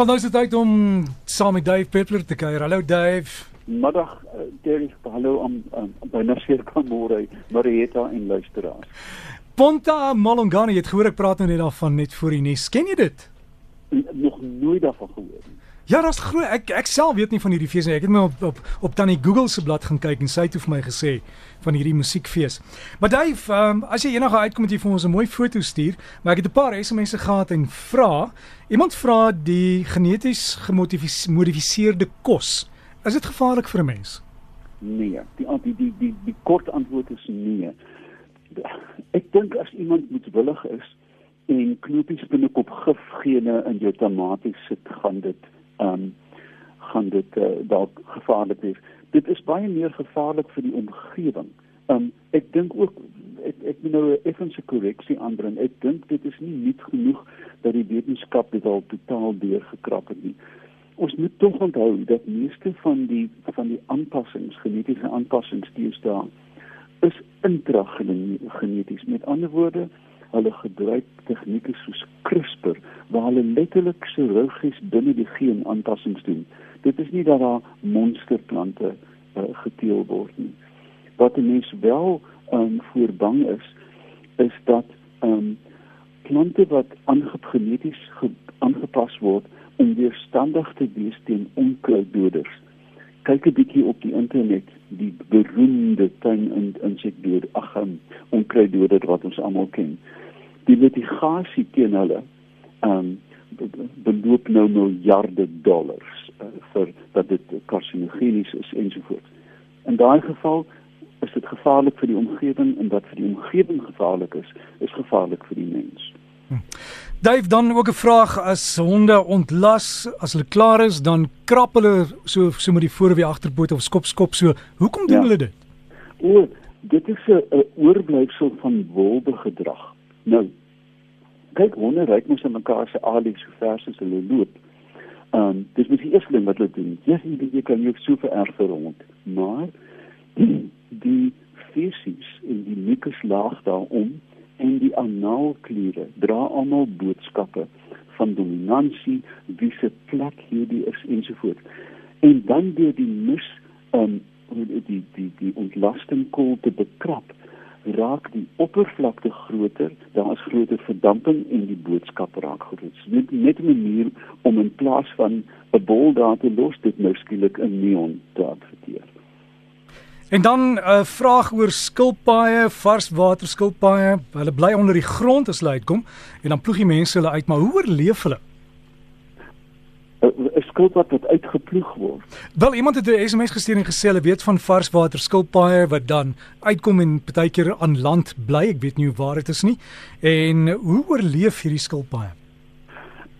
Want nou is dit tyd om saam met Dave Peppler te kuier. Hallo Dave. Middag, Derek. Hallo aan um, byna seker kan môre Marieta en luisteraars. Ponta Malongani, jy het gehoor ek praat nou net daarvan net voor die nuus. Ken jy dit? N nog nooit daarvan gehoor nie. Ja, daar's groot ek ek self weet nie van hierdie fees nie. Ek het my op op op tannie Google se blad gaan kyk en sy het vir my gesê van hierdie musiekfees. Maar Dave, um, as jy enige uitkom met jy vir ons 'n mooi foto stuur, maar ek het 'n paar SMS'e gehad en vra, iemand vra die geneties gemodifiseerde kos. Is dit gevaarlik vir 'n mens? Nee, die die die die die kort antwoord is nee. Ek dink as iemand moedwillig is en knopies binnekop gif gene in jou tomaties sit, gaan dit ehm um, gaan dit uh, dalk gevaarlik wees. Dit is baie meer gevaarlik vir die omgewing. Um, ek dink ook ek ek moet nou 'n effense korreksie aanbring. Ek dink dit is nie nuut genoeg dat die wetenskap dit al totaal deurgekrap het nie. Ons moet tog onthou dat meeste van die van die aanpassings, genetiese aanpassings deesdae is intrageneties. Met ander woorde, hulle gebruik tegnieke soos CRISPR waar hulle letterlik chirurgies binne die geen aanpassings doen. Dit is nie dat daar monsterplante uh, geteel word nie. Wat 'n mens wel um, voor bang is, is dat um, plante wat aangeneties aangepas word om weerstandig te wees teen onkruiddoders. Kyk 'n bietjie op die internet, die beroemde tuin in insekdood, ag, um, onkruiddoder wat ons almal ken die litigasie teen hulle ehm um, beloop nou miljarde dollars uh, vir dat dit karsinogenies is ensovoorts. In daai geval is dit gevaarlik vir die omgewing en wat vir die omgewing gevaarlik is, is gevaarlik vir die mens. Dave dan ook 'n vraag as honde ontlas as hulle klaar is dan krap hulle so so met die voorwe agterpoot of skop skop so. Hoekom doen ja. hulle dit? O, dit is 'n oorblyfsel van wolbegedrag. Nou, kyk honde ry mos aan mekaar se alie so ver as hulle loop. Ehm um, dis mos die eerste ding wat hulle doen. Ja, jy weet jy kan jou so vererg vir hond, maar die fesies in die mukuslaag daarom en die analkliere dra almal boodskappe van dominansie, wie se plek hierdie is ensovoorts. En dan deur die mis um, die die die ontlasting kol te bekrap raak die oppervlakte groter, daar is groter verdamping en die boodskap raak groot. Net net 'n manier om in plaas van 'n bol daar te los dit nou skielik 'n neon te adverteer. En dan 'n uh, vraag oor skilpaaie, varswater skilpaaie. Hulle bly onder die grond as hulle uitkom en dan ploeg die mense hulle uit, maar hoe oorleef hulle? 'n skilpad wat uitgeploeg word. Wel iemand het 'n SMS gestuur en gesê hulle weet van varswater skilpaaie wat dan uitkom en partykeer aan land bly. Ek weet nie waar dit is nie. En hoe oorleef hierdie skilpaaie?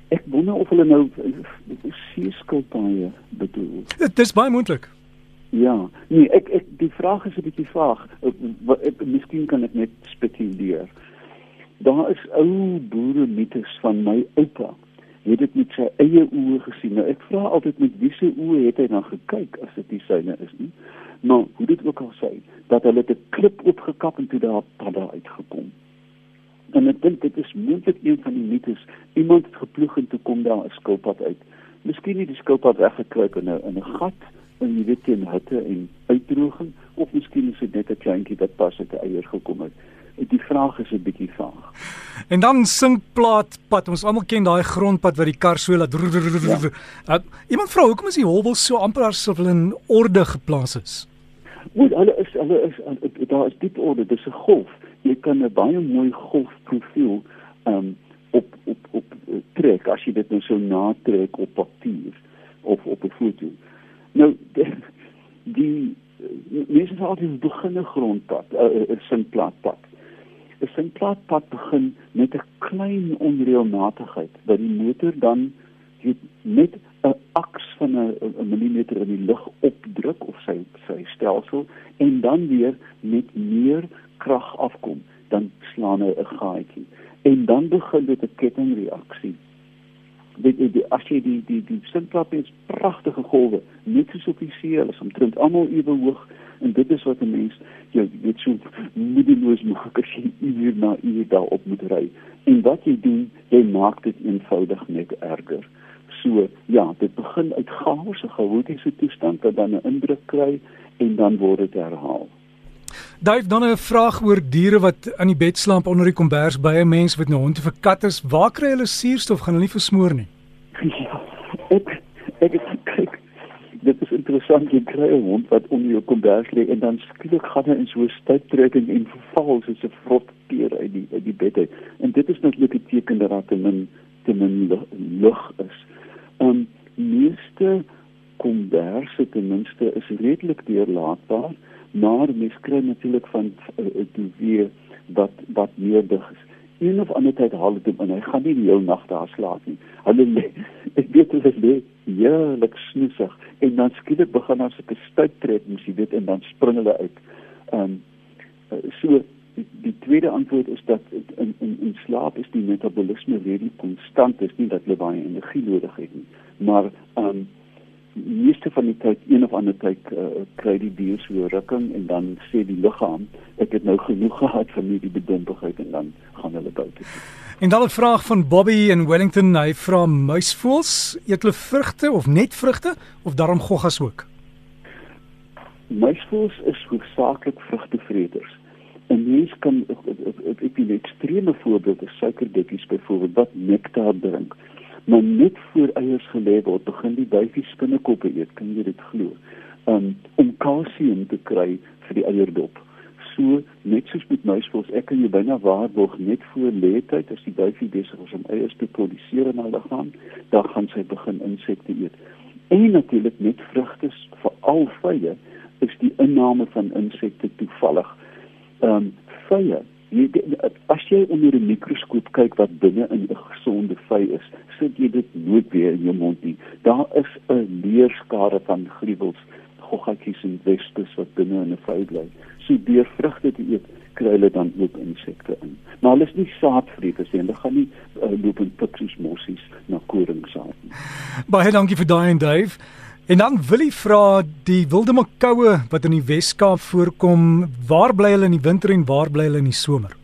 Ek wonder of hulle nou see skilpaaie bedoel. Dit is baie moontlik. Ja, nee, ek ek die vraag is 'n bietjie vaag. Miskien kan ek net spekuleer. Daar is ou boere mites van my oupa het dit met sy eie oë gesien. Nou ek vra altyd met wie se oë het hy dan gekyk as dit nie syne is nie. Maar hoe dit ook al sê, dat hulle 'n klip opgekap en toe daar padda uitgekom. En ek dink dit is moontlik een van die mites. Iemand het geploeg en toe kom daar 'n skilpad uit. Miskien het die skilpad weggekruip in 'n in 'n gat in die weet in hitte en uitdroging of miskien is dit net 'n kleintjie wat pas uit 'n eier gekom het die vraag is 'n bietjie vaag. En dan sinkplaatpad. Ons almal ken daai grondpad wat die kar so laat. Ja. Uh, iemand vra hoekom is die hobbels so amper asof hulle in orde geplaas is? Moet hulle is hulle is daar is diep orde. Dis 'n golf. Jy kan 'n baie mooi golfprofiel um op op op trek as jy dit nou so natrek op papier of op 'n foto. Nou die, mense sal altyd begin 'n grondpad, 'n sinkplaatpad. 'n sinkplaatpad begin met 'n klein onreëlmatigheid wat die motor dan net 'n aks van 'n millimeter in die lug opdruk of sy sy stelsel en dan weer met meer krag afkom dan slaan hy 'n gaatjie en dan begin dit 'n kettingreaksie dit die as jy die die die sinkplaat is pragtige golwe net soos op die see hulle is omtrent almal ewe hoog en dit is wat 'n mens jy weet so moedeloos maak as jy uur na uur daarop moet ry. En wat jy doen, jy maak dit eenvoudig net erger. So ja, dit begin uit chaos, 'n chaotiese toestand wat dan 'n indruk kry en dan word dit herhaal. Daai dan 'n vraag oor diere wat aan die bed slaap onder die kombers by 'n mens wat nou hond of 'n kat is. Waar kry hulle suurstof? Gaan hulle nie versmoor nie? Ja. Ek ek kyk dit is interessant jy kry 'n hond wat onder jou kombers lê en dan skielik gaan hy in so 'n stuiptrekking en verval soos 'n vrotpeer uit die uit die bed uit. En dit is natuurlik 'n teken dat daar te min te min lug is. Um meeste komberse ten minste is redelik deurlaatbaar, maar mens kry natuurlik van uh, die weer wat wat meer dig is. Een of ander tyd haal dit hom en hy gaan nie die hele nag daar slaap nie. Hulle lê ek weet hulle lê heerlik snoesig en dan skielik begin stout trek, mens jy weet en dan spring hulle uit. Ehm um, so die, tweede antwoord is dat in in in slaap is die metabolisme redelik konstant, is nie dat jy baie energie nodig het nie. Maar ehm um, meeste van die tyd een of ander tyd uh, kry die dier so rukking en dan sê die liggaam ek het nou genoeg gehad van hierdie bedompigheid en dan gaan hulle buite toe. En dan 'n vraag van Bobby in Wellington, hy vra muisvoëls eet hulle vrugte of net vrugte of daarom goggas ook? Muisvoëls is hoofsaaklik vrugtevreters. 'n Mens kan ek die ekstreme voorbeelde suikerdekkies byvoorbeeld wat nektar drink maar net voor eiers gelê word, begin die duifie spinnekoppe eet, kan jy dit glo? Um om kalsium te kry vir die eierdop. So net soos met muisvoëls, ek kan jy byna waarborg net voor leetyd as die duifie besig is om eiers te produseer in hulle liggaam, dan gaan sy begin insekte eet. En natuurlik net vrugte, veral vye, is die inname van insekte toevallig. Um vye Jy as jy onder 'n mikroskoop kyk wat binne in 'n gesonde vy is, sit jy dit nooit weer in jou mond nie. Daar is 'n leerskare van gruwels, goggatjies en wespes wat binne in 'n vy bly. So deur vrugte te eet, kry hulle dan ook insekte in. Maar hulle is nie saadvreters nie. Hulle gaan nie uh, loop en pik soos mossies na koringsaad nie. Baie dankie vir daai en Dave. En dan wil ek vra die wilde makoue wat in die Wes-Kaap voorkom, waar bly hulle in die winter en waar bly hulle in die somer?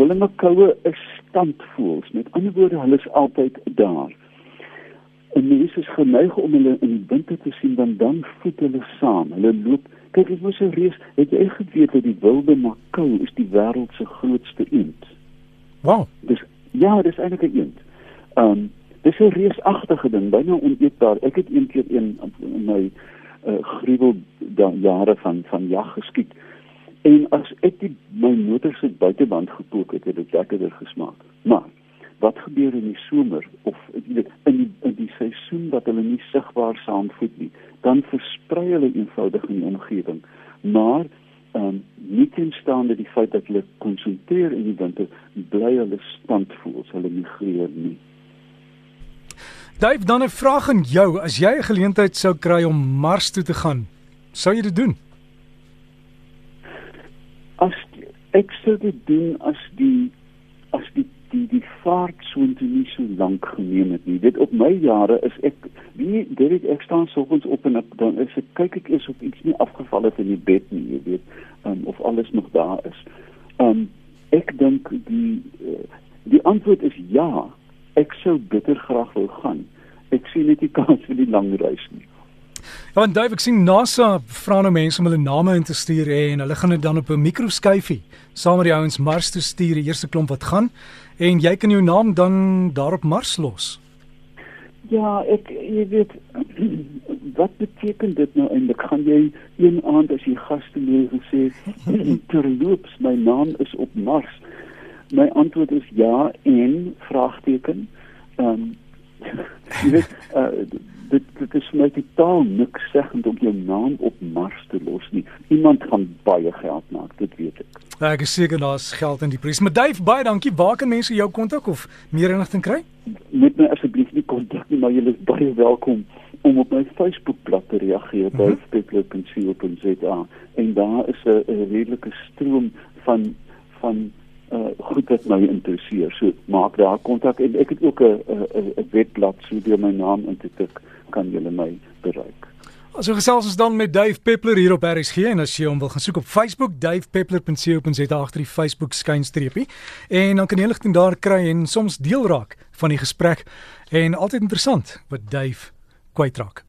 Wilde makoue is standvoels. Met ander woorde, hulle is altyd daar. En mense is geneig om hulle in die winter te sien dan dan voet hulle saam. Hulle loop. Kyk, dit was 'n reus. Het jy geweet dat die wilde makou is die wêreld se grootste eend? Wow. Dis ja, dis eintlik 'n eend. Ehm um, Dis 'n reusagtige ding, byna oneetbaar. Ek het een keer een in my uh, gruwel jare van van jag geskiet. En as ek die my motor se buiteband gepook het, het dit lekkerder gesmaak. Maar wat gebeur in die somer of in die in die seisoen wat hulle nie sigbaar saamvoet nie, dan versprei hulle eenvoudig in die omgewing. Maar ehm um, nie teenstaande die feit dat hulle konsentreer in die winter, bly hulle standvoels, hulle migreer nie. Dave, dan 'n vraag aan jou. As jy 'n geleentheid sou kry om Mars toe te gaan, sou jy dit doen? As ek sou dit doen as die as die die die vaart so intoe so lank geneem het nie. Dit op my jare is ek wie dit ek staan soggens op en ek, dan is ek kyk ek eers of iets nie afgeval het in die bed nie, jy weet, um, of alles nog daar is. Um ek dink die uh, die antwoord is ja ek sou bitter graag wil gaan. Ek sien net die kans vir die lang reis nie. Ja, want Dave, ek sien NASA vra nou mense om hulle name in te stuur en hulle gaan dit dan op 'n mikroskyfie saam met die ouens Mars toe stuur, die eerste klomp wat gaan en jy kan jou naam dan daar op Mars los. Ja, ek jy weet wat beteken dit nou eintlik? Gaan jy een aand as jy gaste leer sê terloops my naam is op Mars? My antwoord is ja en vraagteken. Ehm um, jy weet uh, dit dit is my totaal niks seggend om jou naam op Mars te los nie. Iemand gaan baie geld maak, dit weet ek. Ja, ek is seker daar's geld in die prys. Maar Dave, baie dankie. Waar kan mense jou kontak of meer inligting kry? Moet my asseblief nie kontak nie, maar jy is baie welkom om op my Facebookblad te reageer by mhm. speaker.co.za en daar is 'n redelike stroom van van uh goed wat my interesseer. So maak daar kontak en ek het ook 'n 'n webblad so deur my naam in te tik kan julle my bereik. Also gesels ons dan met Dave Peppler hier op RSG en as jy hom wil gaan soek op Facebook davepeppler.co.za agter die Facebook skynstreepie en dan kan jy ligting daar kry en soms deel raak van die gesprek en altyd interessant wat Dave kwytraak.